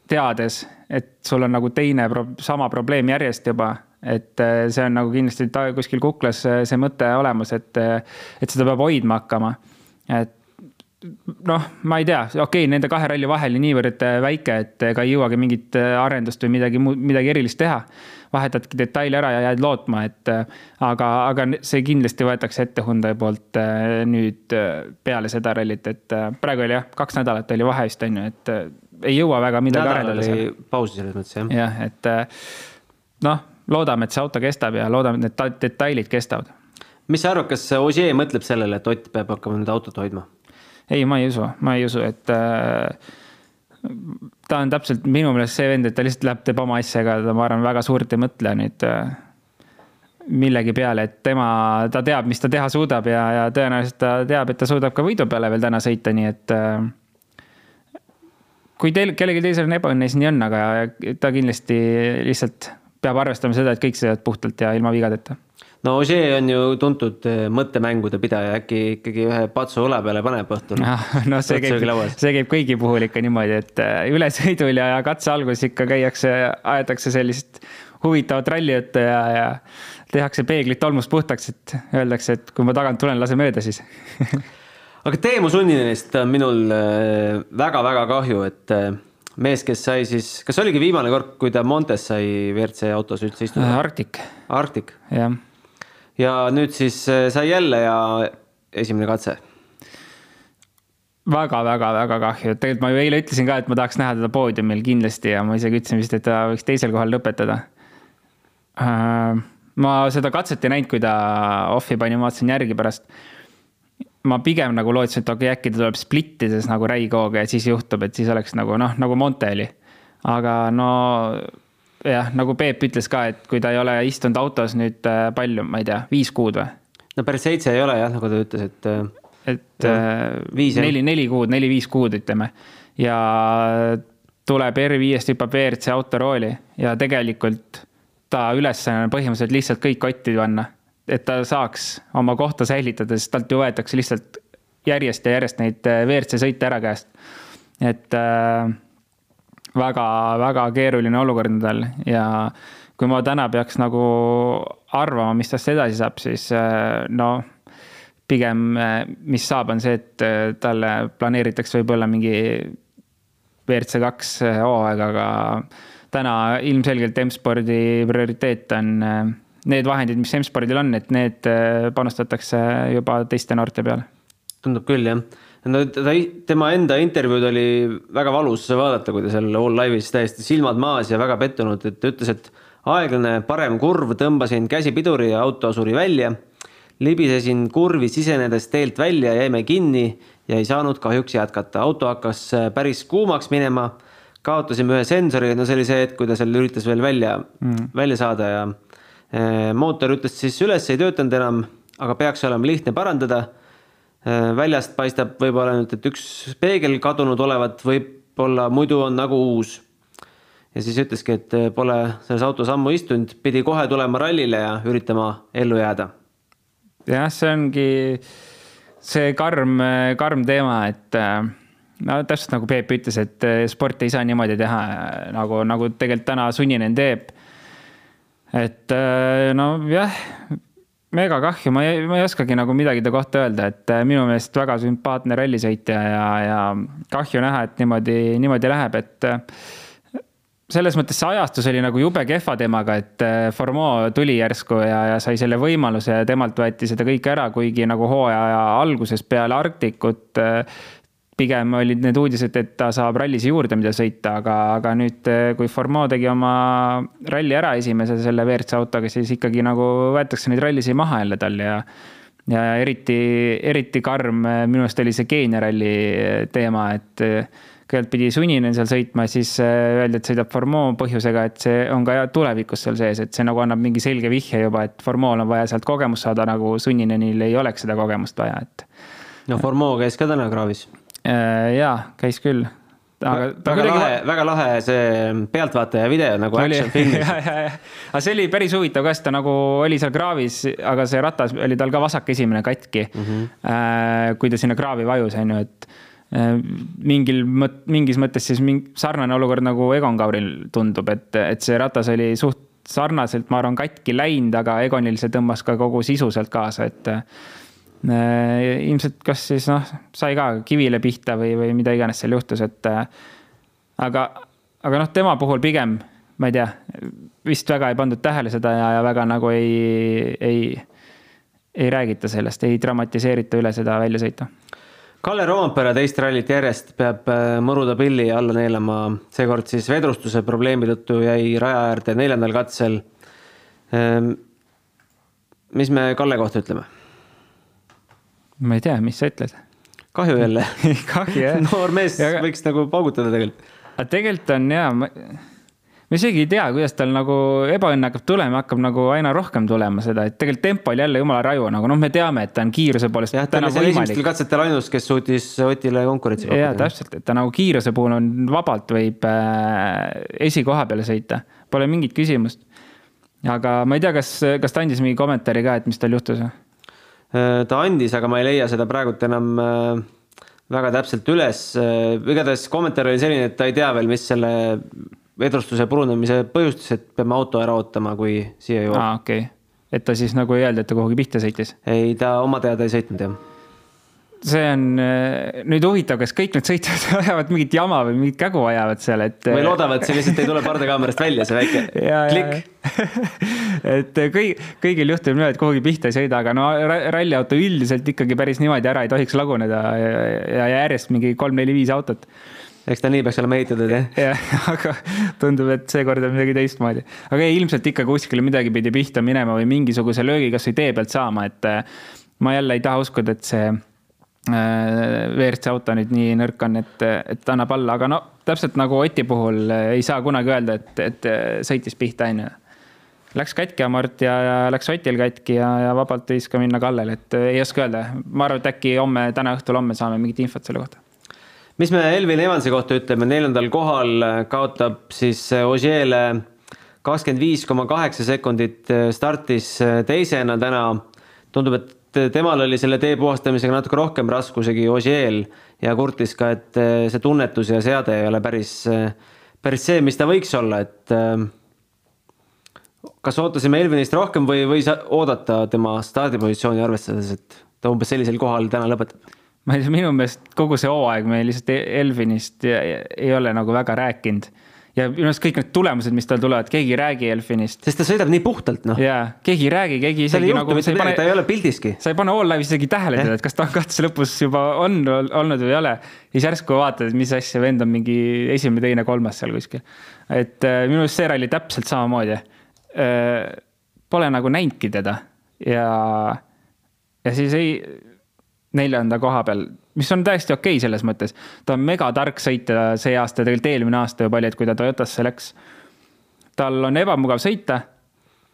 teades, et sul on nagu teine pro sama probleem järjest juba et äh, see on nagu kindlasti kuskil kuklas äh, see mõte olemas, et, äh, et seda peab hoidma hakkama. et noh, ma ei tea, okei okay,, nende kahe ralli vahel oli niivõrd väike, et ega ei jõuagi mingit arendust või midagi muud, midagi erilist teha. vahetadki detaile ära ja jääd lootma, et aga, aga see kindlasti võetakse ette Hyundai poolt nüüd peale seda rallit, et praegu oli jah, kaks nädalat oli vahe vist on ju, et ei jõua väga midagi Nädal arendada. pausi selles mõttes jah. jah, et noh loodame, et see auto kestab ja loodame, et need detailid kestavad. mis sa arvad, kas Ogier mõtleb sellele, et Ott peab hakkama nüüd autot hoidma? ei, ma ei usu, ma ei usu, et äh, ta on täpselt minu meelest see vend, et ta lihtsalt läheb, teeb oma asja, aga ta, ma arvan, väga suurt ei mõtle nüüd äh, millegi peale, et tema, ta teab, mis ta teha suudab ja, ja tõenäoliselt ta teab, et ta suudab ka võidu peale veel täna sõita, nii et äh, kui teil, kellelgi teisel on ebaõnne, siis nii on, aga ta kindlasti lihtsalt peab arvestama seda, et kõik sõidavad puhtalt ja ilma vigadeta. no Ožee on ju tuntud eh, mõttemängude pidaja, äkki ikkagi ühe patsu õla peale paneb õhtul. noh, see käib, see käib kõigi puhul ikka niimoodi, et eh, ülesõidul ja, katse alguses ikka käiakse, aetakse sellist huvitavat rallijuttu ja, ja tehakse peeglid tolmust puhtaks, et öeldakse, et kui ma tagant tulen, lase mööda siis aga Teemu Sunninenist on minul väga-väga eh, kahju, et mees, kes sai siis, kas oligi viimane kord, kui ta Montes sai WRC autos üldse istuda? Äh, Arctic. Arctic. jah. ja nüüd siis äh, sai jälle ja esimene katse väga-väga-väga kahju, tegelikult ma ju eile ütlesin ka, et ma tahaks näha teda poodiumil kindlasti ja ma isegi ütlesin vist, et ta võiks teisel kohal lõpetada äh,. ma seda katset ei näinud, kui ta off'i pani, ma vaatasin järgi pärast. Ma pigem nagu lootsin, et okei okay,, äkki ta tuleb splittides nagu räigooga ja siis juhtub, et siis oleks nagu noh, nagu Monte oli. aga no jah, nagu Peep ütles ka, et kui ta ei ole istunud autos nüüd äh, palju, ma ei tea, viis kuud või? no päris seitse ei ole jah, nagu ta ütles, et. Äh, et äh, viis, neli, neli kuud, neli-viis kuud ütleme ja tuleb R5-st hüppab WRC autorooli ja tegelikult ta ülesanne on põhimõtteliselt lihtsalt kõik kotti panna. Et ta saaks oma kohta säilitada, sest talt ju võetakse lihtsalt järjest ja järjest neid WRC sõite ära käest. et äh, väga-väga keeruline olukord on tal ja kui ma täna peaks nagu arvama, mis tast edasi saab, siis äh, no pigem, mis saab, on see, et talle planeeritakse võib-olla mingi WRC kaks hooaeg, aga täna ilmselgelt M-spordi prioriteet on need vahendid, mis M-spordil on, et need panustatakse juba teiste noorte peale. tundub küll, jah no ta, tema enda intervjuud oli väga valus vaadata, kui ta seal All Live'is täiesti silmad maas ja väga pettunud, et ta ütles, et aeglane parem kurv, tõmbasin käsipiduri ja auto suri välja. libisesin kurvi sisenedes teelt välja, jäime kinni ja ei saanud kahjuks jätkata. auto hakkas päris kuumaks minema. kaotasime ühe sensori, no see oli see hetk, kui ta seal üritas veel välja mm., välja saada ja mootor ütles siis üles, ei töötanud enam, aga peaks olema lihtne parandada Äh, väljast paistab võib-olla ainult, et üks peegel kadunud olevat, võib-olla muidu on nagu uus. ja siis ütleski, et äh, pole selles autos ammu istunud, pidi kohe tulema rallile ja üritama ellu jääda. jah, see ongi see karm, karm teema, et äh, no täpselt nagu Peep ütles, et sporti ei saa niimoodi teha, nagu, nagu tegelikult täna Sunninen teeb. Et nojah, mega kahju, ma ei, ma ei oskagi nagu midagi ta kohta öelda, et äh, minu meelest väga sümpaatne rallisõitja ja, ja kahju näha, et niimoodi, niimoodi läheb, et äh, selles mõttes see ajastus oli nagu jube kehva temaga, et äh, Formeau tuli järsku ja, ja sai selle võimaluse ja temalt võeti seda kõike ära, kuigi nagu hooaja alguses peale Arktikut pigem olid need uudised, et ta saab rallisi juurde, mida sõita, aga, aga nüüd, kui Formeau tegi oma ralli ära esimese selle WRC autoga, siis ikkagi nagu võetakse neid rallisi maha jälle tal ja ja eriti, eriti karm minu arust oli see Keenia ralli teema, et kõigepealt pidi sunnine seal sõitma, siis öeldi, et sõidab Formeau põhjusega, et see on ka tulevikus seal sees, et see nagu annab mingi selge vihje juba, et Formeau'l on vaja sealt kogemust saada, nagu sunninenil ei oleks seda kogemust vaja, et. no Formeau käis ka täna kraavis jaa, käis küll. aga väga kuidagi... lahe, väga lahe see pealtvaataja video nagu action filmis. aga see oli päris huvitav ka, sest ta nagu oli seal kraavis, aga see ratas oli tal ka vasak esimene katki mm. -hmm. kui ta sinna kraavi vajus, on ju, et äh, mingil mõt-, mingis mõttes siis mingi sarnane olukord nagu Egon Kauril tundub, et, et see ratas oli suht sarnaselt, ma arvan, katki läinud, aga Egonil see tõmbas ka kogu sisu sealt kaasa, et Äh, ilmselt kas siis noh, sai ka kivile pihta või, või mida iganes seal juhtus, et äh, aga, aga noh, tema puhul pigem, ma ei tea, vist väga ei pandud tähele seda ja, ja väga nagu ei, ei, ei räägita sellest, ei dramatiseerita üle seda väljasõitu. Kalle Roompere teist rallit järjest peab äh, mõruda pilli alla neelama, seekord siis vedrustuse probleemi tõttu jäi raja äärde neljandal katsel. Ähm, mis me Kalle kohta ütleme? Ma ei tea, mis sa ütled? kahju jälle kahju jah noor mees ja, võiks nagu paugutada tegelikult. aga tegelikult on jaa, ma, ma isegi ei tea, kuidas tal nagu ebaõnne hakkab tulema, hakkab nagu aina rohkem tulema seda, et tegelikult tempo oli jälle jumala raju, nagu noh, me teame, et ta on kiiruse poolest. jah, ta oli seal esimestel katsetel ainus, kes suutis Otile konkurentsi pakkuda. jaa, täpselt, et ta nagu kiiruse puhul on vabalt võib äh, esikoha peale sõita, pole mingit küsimust. aga ma ei tea, kas, kas ta andis mingi kommentaari ka, et mis tal juhtus või? Äh, ta andis, aga ma ei leia seda praegult enam äh, väga täpselt üles. Äh, igatahes kommentaar oli selline, et ta ei tea veel, mis selle vedrustuse purunemise põhjustas, et peame auto ära ootama, kui siia jõuab. aa, okei okay., et ta siis nagu ei öelnud, et ta kuhugi pihta sõitis? ei, ta oma teada ei sõitnud jah see on äh, nüüd huvitav, kas kõik need sõitjad ajavad mingit jama või mingit kägu ajavad seal, et. või loodavad, see lihtsalt ei tule pardakaamerast välja, see väike klikk. et kõi-, kõigil juhtub niimoodi, et kuhugi pihta ei sõida, aga no ralliauto üldiselt ikkagi päris niimoodi ära ei tohiks laguneda ja, ja järjest mingi kolm-neli-viis autot. eks ta nii peaks olema ehitatud jah. jah, aga tundub, et seekord on midagi teistmoodi. aga ei, ilmselt ikka kuskile midagi pidi pihta minema või mingisuguse löögi kasvõi tee pealt saama, et äh, ma jälle ei taha uskuda, et see WRC auto nüüd nii nõrk on, et, et annab alla, aga no täpselt nagu Oti puhul ei saa kunagi öelda, et, et sõitis pihta, on ju läks katki amort ja, ja läks Otil katki ja, ja vabalt võis ka minna Kallele, et ei oska öelda. ma arvan, et äkki homme, täna õhtul, homme saame mingit infot selle kohta. mis me Elvin Evansi kohta ütleme, neljandal kohal kaotab siis Ogiele kakskümmend viis koma kaheksa sekundit startis teisena täna. tundub, et temal oli selle tee puhastamisega natuke rohkem raskusegi Ogiel ja kurtis ka, et see tunnetus ja seade ei ole päris, päris see, mis ta võiks olla, et kas ootasime Elvinist rohkem või võis oodata tema stardipositsiooni arvestades, et ta umbes sellisel kohal täna lõpetab? ma ei tea, minu meelest kogu see hooaeg me lihtsalt Elvinist ei ole nagu väga rääkinud. Ja minu arust kõik need tulemused, mis tal tulevad, keegi ei räägi Elfinist. sest ta sõidab nii puhtalt, noh. jaa, keegi ei räägi, keegi isegi nagu. Pane... ta ei ole pildiski. sa ei pane all live'is isegi tähele teda, et kas ta katse lõpus juba on olnud või ei ole. ja siis järsku vaatad, et mis asja, vend on mingi esimene, teine, kolmas seal kuskil. et äh, minu arust see ralli täpselt samamoodi Äh, pole nagu näinudki teda ja, ja siis ei, neljanda koha peal, mis on täiesti okei okay selles mõttes. ta on megatark sõita see aasta, tegelikult eelmine aasta juba oli, et kui ta Toyotasse läks. tal on ebamugav sõita.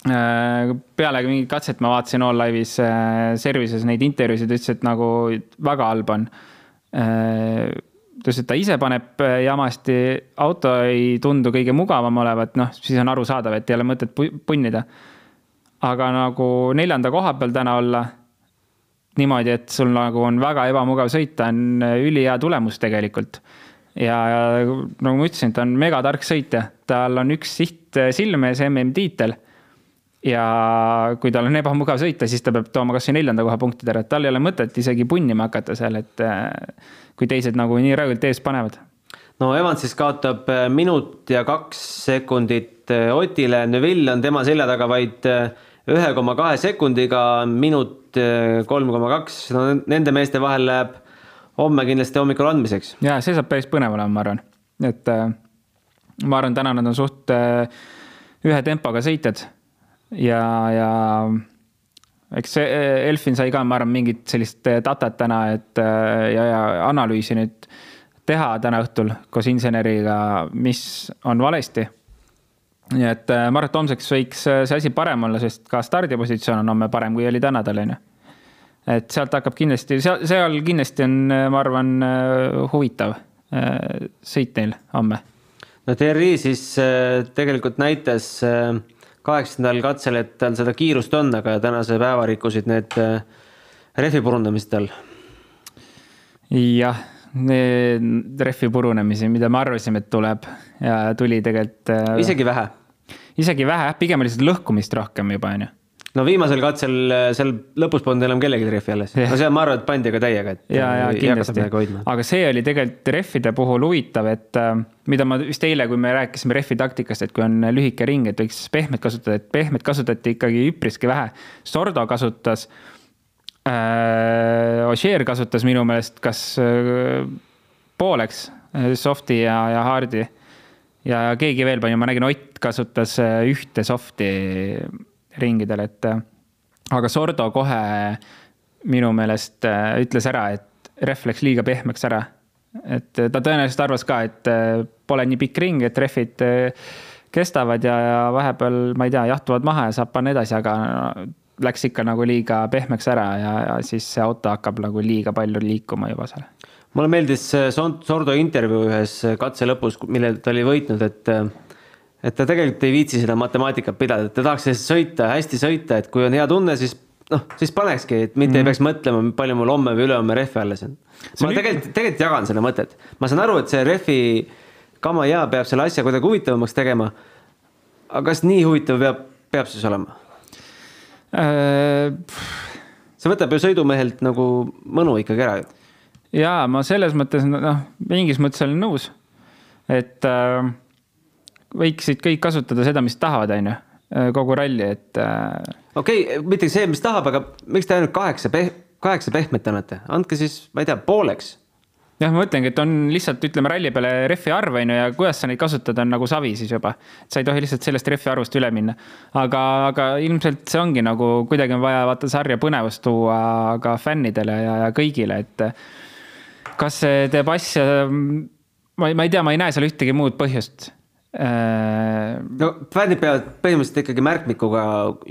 Äh, peale mingit katset ma vaatasin All Live'is äh, service'is neid intervjuusid, ütles, et nagu väga halb on ta ütles, et ta ise paneb äh, jamasti, auto ei tundu kõige mugavam olevat, noh, siis on arusaadav, et ei ole mõtet punnida. aga nagu neljanda koha peal täna olla niimoodi, et sul nagu on väga ebamugav sõita, on äh, ülihea tulemus tegelikult. ja, ja nagu ma ütlesin, ta on megatark sõitja, tal on üks siht äh, silme ees, MM-tiitel ja kui tal on ebamugav sõita, siis ta peab tooma kasvõi neljanda koha punktidele, et tal ei ole mõtet isegi punnima hakata seal, et kui teised nagu nii räigelt ees panevad. no Evans siis kaotab äh, minut ja kaks sekundit äh, Otile, Neville on tema selja taga vaid äh, ühe koma kahe sekundiga, minut kolm koma kaks, no nende meeste vahel läheb homme kindlasti hommikul andmiseks. ja see saab päris põnev olema, ma arvan, et ma arvan, täna nad on suht ühe tempoga sõitjad ja, ja eks see Elfin sai ka, ma arvan, mingit sellist datat täna, et ja, ja analüüsi nüüd teha täna õhtul koos inseneriga, mis on valesti. Nii et ma arvan, et homseks võiks see asi parem olla, sest ka stardipositsioon on homme parem, kui oli täna tal, on ju. et sealt hakkab kindlasti, seal, seal kindlasti on, ma arvan, huvitav sõit neil homme. no TRI siis tegelikult näitas äh, kaheksandal katsel, et tal seda kiirust on, aga tänase päeva rikkusid need äh, rehvi purundamised tal. jah, need rehvi purunemisi, mida me arvasime, et tuleb ja tuli tegelikult. Äh, isegi vähe. Isegi vähe, pigem oli seda lõhkumist rohkem juba, on ju no viimasel katsel äh, seal lõpus polnud enam kellelgi rehvi alles. no seal ma arvan, et pandi ka täiega, et. ja, ja kindlasti, aga see oli tegelikult rehvide puhul huvitav, et äh, mida ma vist eile, kui me rääkisime rehvi taktikast, et kui on lühike ring, et võiks pehmet kasutada, et pehmet kasutati ikkagi üpriski vähe. Sordo kasutas äh,, Ožeer kasutas minu meelest kas äh, pooleks äh, soft'i ja, ja hard'i. Ja keegi veel pani, ma nägin, Ott kasutas ühte soft'i ringidel, et äh, aga Sordo kohe minu meelest äh, ütles ära, et ref läks liiga pehmeks ära. et äh, ta tõenäoliselt arvas ka, et pole nii pikk ring, et rehvid kestavad ja, ja vahepeal, ma ei tea, jahtuvad maha ja saab panna edasi, aga läks ikka nagu liiga pehmeks ära ja, ja siis see auto hakkab nagu liiga palju liikuma juba seal. Mulle meeldis Sordo intervjuu ühes katse lõpus, mille ta oli võitnud, et et ta tegelikult ei viitsi seda matemaatikat pidada, et ta tahaks sõita, hästi sõita, et kui on hea tunne, siis noh, siis panekski, et mitte mm. ei mhm. peaks mõtlema, palju mul homme või ülehomme rehve alles on. ma on... tegelikult, tegelikult jagan seda mõtet, ma saan aru, et see rehvi kama ja peab selle asja kuidagi huvitavamaks tegema. aga kas nii huvitav peab, peab siis olema äh...? see võtab ju sõidumehelt nagu mõnu ikkagi ära ju. Ja ma selles mõttes noh, mingis mõttes olen nõus, et äh võiksid kõik kasutada seda, mis tahavad, on ju, äh, kogu ralli, et. Äh, okei okay,, mitte see, mis tahab, aga miks te ainult kaheksa peh-, kaheksa pehmet annate, andke siis, ma ei tea, pooleks. jah, ma mõtlengi, et on lihtsalt ütleme ralli peale rehvi arv on ju ja kuidas sa neid kasutad, on nagu savi siis juba. sa ei tohi lihtsalt sellest rehvi arvust üle minna. aga, aga ilmselt see ongi nagu kuidagi on vaja vaata sarja põnevust tuua ka fännidele ja, ja kõigile, et. Kas see teeb asja, ma, ma ei tea, ma ei näe seal ühtegi muud põhjust no fännid peavad põhimõtteliselt ikkagi märkmikuga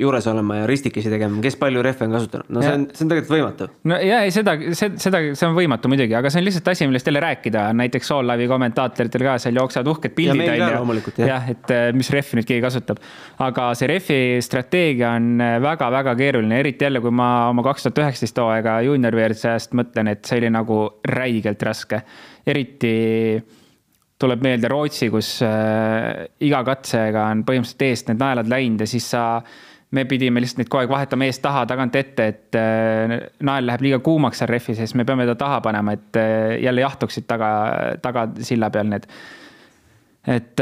juures olema ja ristikesi tegema, kes palju rehve on kasutanud, no see on, see on tegelikult võimatu. no ja ei, seda, seda, see on võimatu muidugi, aga see on lihtsalt asi, millest jälle rääkida, näiteks Soul Live'i kommentaatoritel ka seal jooksevad uhked pildid on ju. jah ja,, et äh, mis rehvi nüüd keegi kasutab. aga see rehvi strateegia on väga-väga äh, keeruline, eriti jälle, kui ma oma kaks tuhat üheksateist hooaega juunior WRC ajast mõtlen, et see oli nagu räigelt raske, eriti tuleb meelde Rootsi, kus äh, iga katsega on põhimõtteliselt eest need naelad läinud ja siis sa, me pidime lihtsalt neid kogu aeg vahetama eest taha, tagant ette, et äh, nael läheb liiga kuumaks seal rehvi sees, me peame ta taha panema, et äh, jälle jahtuksid taga, tagasilla peal need. Et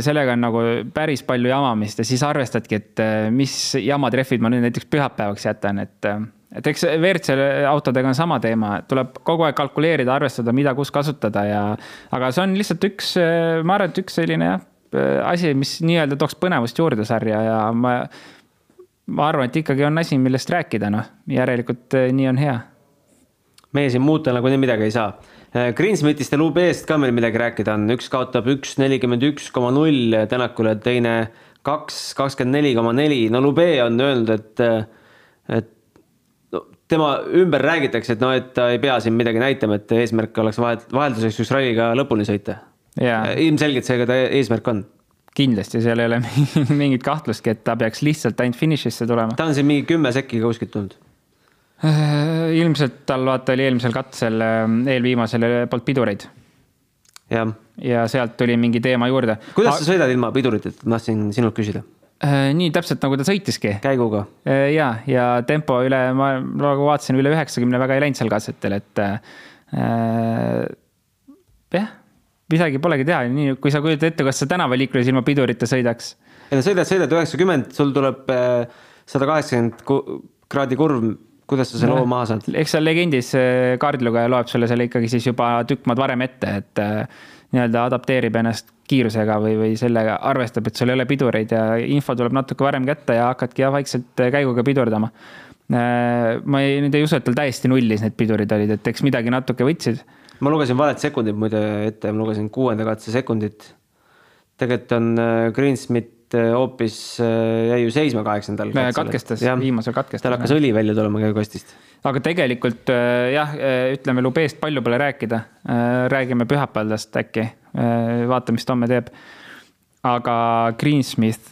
sellega on nagu päris palju jamamist ja siis arvestadki, et mis jamad rehvid ma nüüd näiteks pühapäevaks jätan, et et eks WRC autodega on sama teema, tuleb kogu aeg kalkuleerida, arvestada, mida, kus kasutada ja. aga see on lihtsalt üks, ma arvan, et üks selline jah, asi, mis nii-öelda tooks põnevust juurde sarja ja ma. ma arvan, et ikkagi on asi, millest rääkida, noh, järelikult nii on hea. meie siin muuta nagunii midagi ei saa. Greensmithist ja Lubest ka meil midagi rääkida on, üks kaotab üks nelikümmend üks koma null Tänakule, teine kaks kakskümmend neli koma neli, no Lube on öelnud, et et tema ümber räägitakse, et noh, et ta ei pea siin midagi näitama, et eesmärk oleks vahel, vahelduseks üks ralliga lõpuni sõita. ilmselgelt see ka ta eesmärk on. kindlasti, seal ei ole mingit kahtlustki, et ta peaks lihtsalt ainult finišisse tulema. ta on siin mingi kümme sekki kuskilt tulnud. Äh, ilmselt tal vaata oli eelmisel katsel, äh, eelviimasel polnud pidureid. jah. ja sealt tuli mingi teema juurde. kuidas sa sõidad ilma piduriteta, tahtsin sinult küsida Äh, nii täpselt nagu ta sõitiski. käiguga? Äh, ja, ja tempo üle, ma praegu vaatasin, üle üheksakümne väga ei läinud seal katsetel, et äh,. jah, midagi polegi teha, nii kui sa kujutad ette, kas sa tänavaliikluses ilma pidurita sõidaks. ei no sõidad, sõidad üheksakümmend, sul tuleb äh, sada kaheksakümmend kraadi kurv kuidas sa selle loo maha saad? eks seal legendis kaardilugeja loeb sulle selle ikkagi siis juba tükk maad varem ette, et nii-öelda adapteerib ennast kiirusega või, või sellega arvestab, et sul ei ole pidureid ja info tuleb natuke varem kätte ja hakkadki jah, vaikselt käiguga pidurdama. Äh, ma ei, nüüd ei usu, et tal täiesti nullis need pidurid olid, et eks midagi natuke võtsid. ma lugesin valet sekundit muide ette, ma lugesin kuuenda katse sekundit. tegelikult on äh, Greensmith äh, hoopis jäi ju seisma kaheksandal. katkestas, viimasel katkestas. tal hakkas õli välja tulema käigukastist aga tegelikult äh, jah, äh, ütleme Lubeest palju pole rääkida. Äh, räägime pühapäevast äkki, vaatame, mis ta homme teeb. aga Greensmith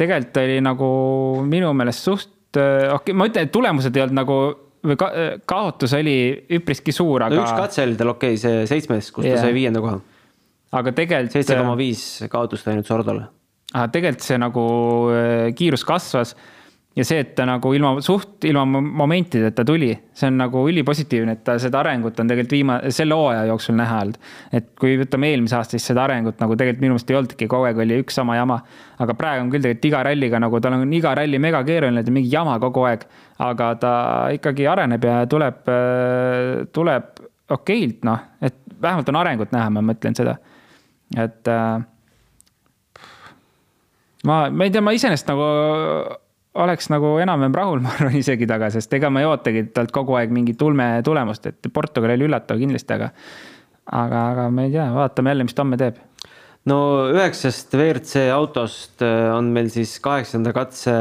tegelikult oli nagu minu meelest suht, okei okay,, ma ütlen, et tulemused ei olnud nagu või ka, kaotus oli üpriski suur, aga no,. üks katse oli tal okei okay,, see seitsmes, kus yeah. ta sai viienda koha. aga tegelikult. seitse koma viis kaotust ainult Sordole. aga tegelikult see nagu kiirus kasvas ja see, et ta nagu ilma suht, ilma momentideta tuli, see on nagu ülipositiivne, et ta seda arengut on tegelikult viima-, selle hooaja jooksul näha olnud. et kui võtame eelmise aasta, siis seda arengut nagu tegelikult minu meelest ei olnudki, kogu aeg oli üks sama jama. aga praegu on küll tegelikult iga ralliga nagu tal on iga ralli mega keeruline, mingi jama kogu aeg. aga ta ikkagi areneb ja tuleb, tuleb okeilt, noh, et vähemalt on arengut näha, ma mõtlen seda. et äh, ma, ma ei tea, ma iseenesest nagu oleks nagu enam-vähem rahul, ma arvan isegi taga, sest ega ma ei ootagi talt kogu aeg mingit ulme tulemust, et Portugal oli üllatav kindlasti, aga. aga, aga ma ei tea, vaatame jälle, mis ta homme teeb. no üheksast WRC autost äh, on meil siis kaheksanda katse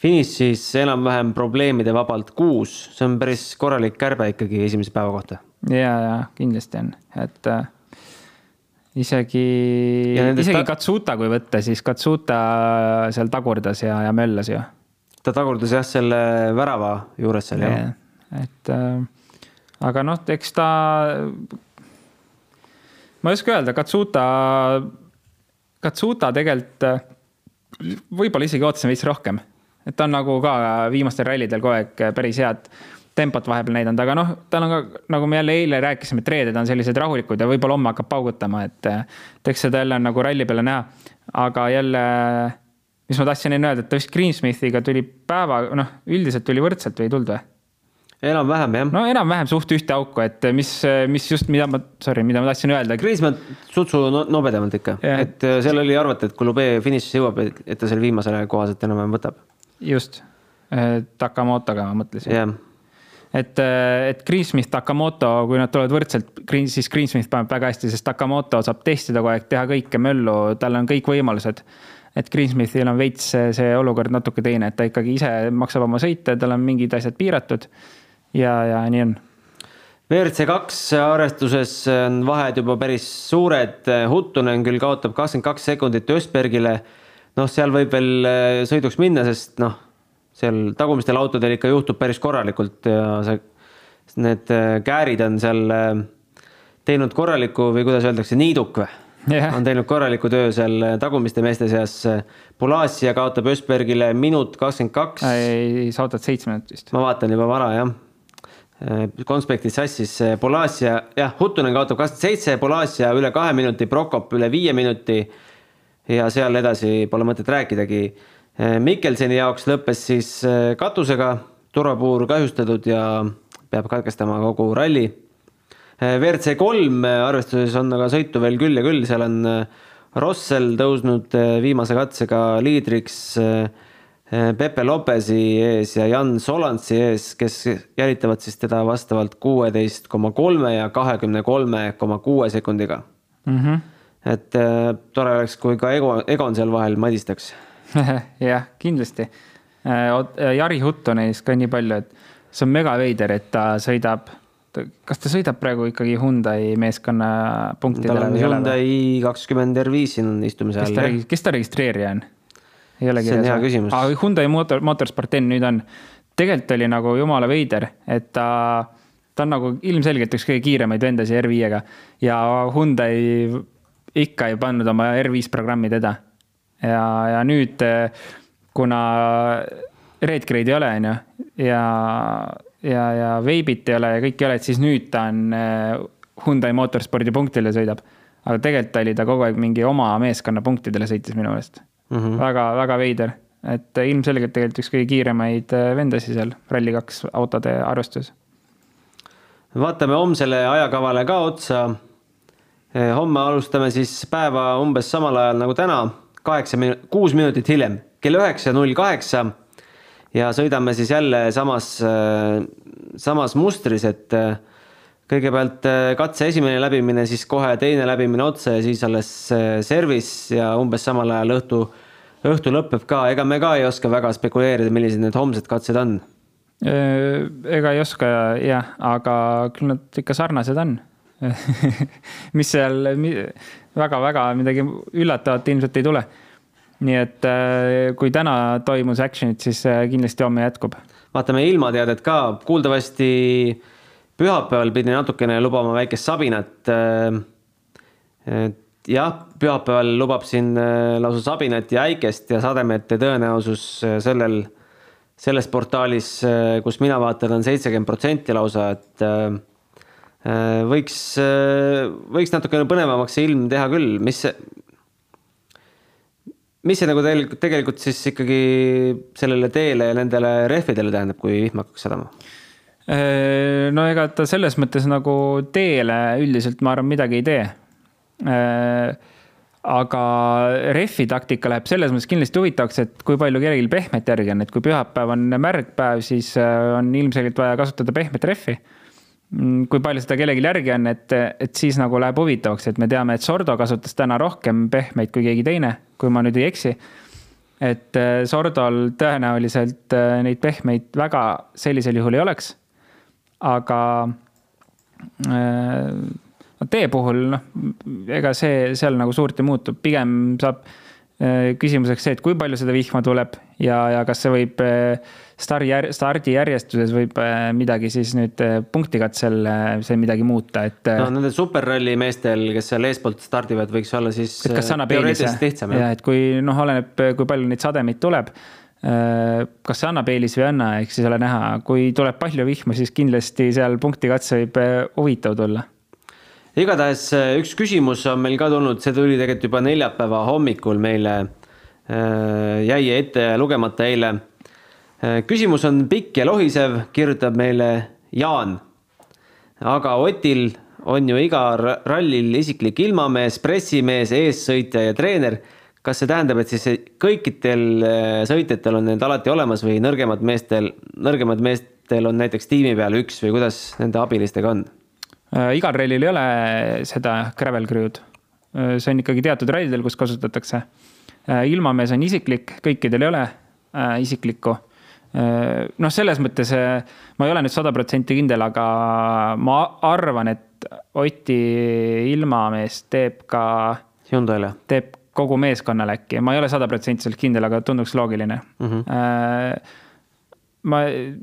finišis enam-vähem probleemide vabalt kuus, see on päris korralik kärbe ikkagi esimese päeva kohta. ja, ja kindlasti on, et äh, isegi, isegi ta... Katsuta, kui võtta, siis Katsuta seal tagurdas ja, ja möllas ju ta tagurdas jah, selle värava juures seal jah yeah.. et äh, aga noh, eks ta, ma ei oska öelda, Katsuta, Katsuta tegelikult äh, võib-olla isegi ootasin veits rohkem. et ta on nagu ka viimastel rallidel kogu aeg päris head tempot vahepeal näidanud, aga noh, tal on ka, nagu me jälle eile rääkisime, et reeded on sellised rahulikud ja võib-olla homme hakkab paugutama, et, et eks seda jälle on nagu ralli peale näha. aga jälle mis ma tahtsin enne öelda, et ta vist Greensmithiga tuli päeva, noh, üldiselt tuli võrdselt või ei tulnud või? enam-vähem jah no.. enam-vähem suht ühte auku, et mis, mis just, mida ma, sorry, mida ma tahtsin öelda. Kriismann sutsu no, nobedamalt ikka, et äh, seal oli arvata, et kui Lube finišisse jõuab, et ta selle viimasele kohaselt enam-vähem võtab. just, Takamotoga ma mõtlesin. jah, et, et Greensmith, Takamoto, kui nad tulevad võrdselt, siis Greensmith paneb väga hästi, sest Takamoto saab testida kogu aeg, teha kõike möllu, tal on kõik võimalused. Et Greensmithil on veits see, olukord natuke teine, et ta ikkagi ise maksab oma sõite, tal on mingid asjad piiratud. ja, ja nii on. WRC kaks arvestuses on vahed juba päris suured, Huttunen küll kaotab kakskümmend kaks sekundit Ösbergile. noh, seal võib veel äh, sõiduks minna, sest noh, seal tagumistel autodel ikka juhtub päris korralikult ja see, need äh, käärid on seal äh, teinud korraliku või kuidas öeldakse, niiduk või? Jah. on teinud korraliku töö seal tagumiste meeste seas. Pulasia kaotab Ösbergile minut kakskümmend kaks. ei, sa ootad seitse minutit vist. ma vaatan juba vara jah. konspektid sassis, Polasia, jah, Huttunen kaotab kakskümmend seitse, Polasia üle kahe minuti, Prokop üle viie minuti. ja seal edasi pole mõtet rääkidagi. Mikkelseni jaoks lõppes siis eh, katusega, turvapuur kahjustatud ja peab katkestama kogu ralli. WRC kolm arvestuses on aga sõitu veel küll ja küll, seal on eh, Rossel tõusnud viimase katsega liidriks Pepe Lopesi ees ja Jan Solansi ees, kes jälitavad siis teda vastavalt kuueteist koma kolme ja kahekümne kolme koma kuue sekundiga. et äh, tore oleks, kui ka Ego, Egon seal vahel madistaks. jah, kindlasti. Jari Huttonenist ka nii palju, et see on mega veider, et ta sõidab, kas ta sõidab praegu ikkagi Hyundai meeskonna tal punktidele on ole või? Hyundai kakskümmend R5 siin istumise all. kes ta registreerija on? ei ole See on kirjas hea küsimus. aa, Hyundai Motor, Motorsport N nüüd on. tegelikult oli nagu jumala veider, et ta, ta on nagu ilmselgelt üks kõige kiiremaid vendasid R5-ga ja Hyundai ikka ei pannud oma R5 programmi teda. ja, ja nüüd, kuna Redgrade ei ole, on ju, ja, ja, ja Veibit ei ole ja kõik ei ole, et siis nüüd ta on eh, Hyundai Motorspordi punktidele sõidab. aga tegelikult oli ta kogu aeg mingi oma meeskonna punktidele sõitis minu meelest mm -hmm.. väga, väga veider, et ilmselgelt tegelikult üks kõige kiiremaid eh, vendasid seal Rally2 autode arvestuses. vaatame homsele ajakavale ka otsa. homme alustame siis päeva umbes samal ajal nagu täna, kaheksa kuus minutit hiljem, kell üheksa null kaheksa. Ja sõidame siis jälle samas, samas mustris, et äh, kõigepealt äh, katse esimene läbimine, siis kohe teine läbimine otsa ja siis alles äh, service ja umbes samal ajal õhtu, õhtu lõpeb ka, ega me ka ei oska väga spekuleerida, millised need homsed katsed on ega ei oska jah, aga küll nad ikka sarnased on. mis seal väga-väga midagi üllatavat ilmselt ei tule. Nii et äh, kui täna toimus action'id, siis äh, kindlasti homme jätkub. vaatame ilmateadet ka, kuuldavasti pühapäeval pidi natukene lubama väikest sabinat. jah, pühapäeval lubab siin äh, lausa sabinat ja äikest ja sademete tõenäosus äh, sellel, selles portaalis, kus mina vaatan on, seitsekümmend protsenti lausa, et äh, äh, võiks, võiks natukene põnevamaks see ilm teha küll, mis mis see nagu tegelikult, tegelikult siis ikkagi sellele teele ja nendele rehvidele tähendab, kui vihm hakkaks sadama? no ega ta selles mõttes nagu teele üldiselt ma arvan midagi ei tee. aga rehvi taktika läheb selles mõttes kindlasti huvitavaks, et kui palju kellelgi pehmet järgi on, et kui pühapäev on märg päev, siis äh, on ilmselgelt vaja kasutada pehmet rehvi. Kui palju seda kellelgi järgi on, et, et siis nagu läheb huvitavaks, et me teame, et Sordo kasutas täna rohkem pehmeid kui keegi teine, kui ma nüüd ei eksi et äh, Sordol tõenäoliselt äh, neid pehmeid väga sellisel juhul ei oleks. aga äh, no tee puhul noh, ega see seal nagu suurt ei muutu, pigem saab küsimuseks see, et kui palju seda vihma tuleb ja, ja kas see võib äh, stardi, stardijärjestuses võib äh, midagi siis nüüd äh, punktikatsel äh, see midagi muuta, et no nendel superralli meestel, kes seal eespoolt stardivad, võiks olla siis et kas annab eelise ja et kui noh, oleneb, kui palju neid sademeid tuleb. kas see annab eelise või ei anna, eks siis ole näha, kui tuleb palju vihma, siis kindlasti seal punktikatse võib huvitav tulla. igatahes üks küsimus on meil ka tulnud, see tuli tegelikult juba neljapäeva hommikul meile. jäi ette lugemata eile. Küsimus on pikk ja lohisev, kirjutab meile Jaan. aga Otil on ju iga rallil isiklik ilmamees, pressimees, eessõitja ja treener. kas see tähendab, et siis kõikidel äh, sõitjatel on need alati olemas või nõrgemad meestel, nõrgemad meestel on näiteks tiimi peal üks või kuidas nende abilistega on? Äh, igal rallil ei ole seda gravel crew'd. Äh, see on ikkagi teatud rallidel, kus kasutatakse. ilmamees on isiklik, kõikidel ei ole isiklikku noh, selles mõttes ma ei ole nüüd sada protsenti kindel, aga ma arvan, et Oti ilmamees teeb ka. Hyundai'le. teeb kogu meeskonnale äkki, ma ei ole sada protsenti kindel, aga tunduks loogiline mm. -hmm. ma,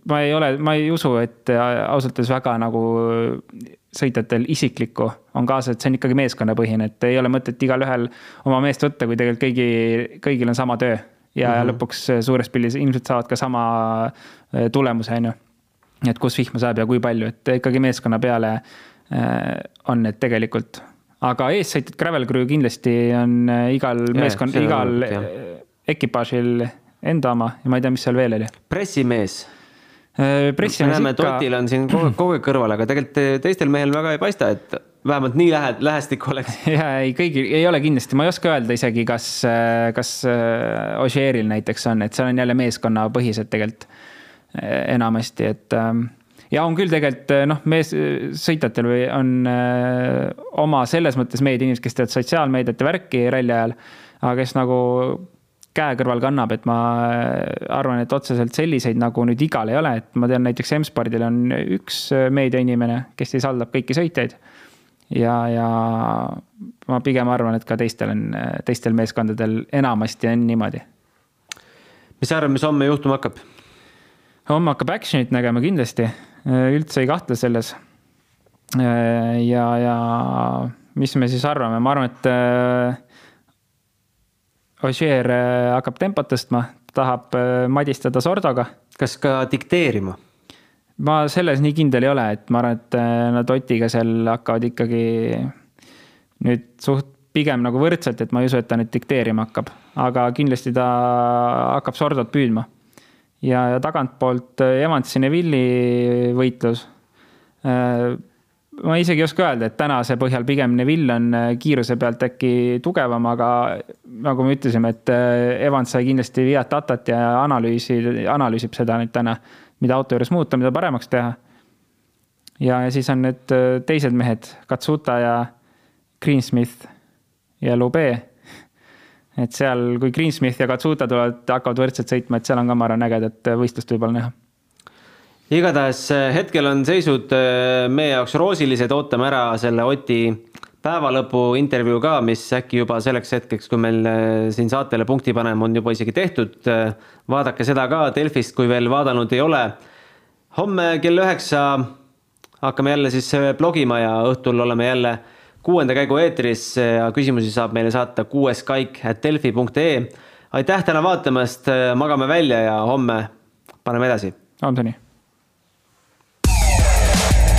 ma ei ole, ma ei usu, et ausalt öeldes väga nagu sõitjatel isiklikku on kaasas, et see on ikkagi meeskonnapõhine, et ei ole mõtet igalühel oma meest võtta, kui tegelikult kõigi, kõigil on sama töö. Ja mm -hmm. lõpuks suures pildis ilmselt saavad ka sama äh, tulemuse, on ju. et kus vihma sajab ja kui palju, et ikkagi meeskonna peale Äh, on need tegelikult. aga eessõitjad Gravel Crew kindlasti on igal meeskond, igal ekipaažil enda oma ja ma ei tea, mis seal veel oli. pressimees pressimees ikka... Otil on siin kogu aeg kõrval, aga tegelikult teistel mehel väga ei paista, et vähemalt nii lähe-, lähestik oleks. ja ei, kõigil ei ole kindlasti, ma ei oska öelda isegi, kas, kas Ožeeril näiteks on, et seal on jälle meeskonnapõhised tegelikult enamasti, et ähm, ja on küll tegelikult noh, mees, sõitjatel või on öö, oma selles mõttes meediainimesed, kes teevad sotsiaalmeediat ja värki ralli ajal, aga kes nagu käe kõrval kannab, et ma arvan, et otseselt selliseid nagu nüüd igal ei ole, et ma tean näiteks M-spordil on üks meediainimene, kes siis haldab kõiki sõitjaid. Ja, ja ma pigem arvan, et ka teistel on, teistel meeskondadel enamasti on niimoodi. mis sa arvad, mis homme juhtuma hakkab? homme hakkab action'it nägema kindlasti Äh, üldse ei kahtle selles. Äh, ja, ja mis me siis arvame, ma arvan, et äh, Ogier hakkab tempot tõstma, tahab madistada Sordoga. kas ka dikteerima? Ma selles nii kindel ei ole, et ma arvan, et nad Otiga seal hakkavad ikkagi nüüd suht pigem nagu võrdselt, et ma ei usu, et ta nüüd dikteerima hakkab, aga kindlasti ta hakkab Sordot püüdma ja, ja tagantpoolt äh, Evansi Neville'i võitlus. Äh, ma isegi ei oska öelda, et tänase põhjal pigem Neville on äh, kiiruse pealt äkki tugevam, aga nagu me ütlesime, et Evans sai kindlasti Fiat Tatat ja analüüsi, analüüsib seda nüüd täna, mida auto juures muuta, mida paremaks teha. ja, ja siis on need teised mehed, Katsuta ja Greensmith ja Lube et seal, kui Greensmith ja Katsuta tulevad, hakkavad võrdselt sõitma, et seal on ka, ma arvan, ägedat võistlust võib-olla näha. igatahes eh, hetkel on seisud meie jaoks roosilised, ootame ära selle Oti päevalõpu intervjuu ka, mis äkki juba selleks hetkeks, kui meil eh, siin saatele punkti paneme, on juba isegi tehtud. vaadake seda ka Delfist, kui veel vaadanud ei ole. homme kell üheksa hakkame jälle siis blogima ja õhtul oleme jälle kuuenda käigu eetris ja küsimusi saab meile saata kuueskaik at delfi.ee. aitäh täna vaatamast, magame välja ja homme paneme edasi. Antoni.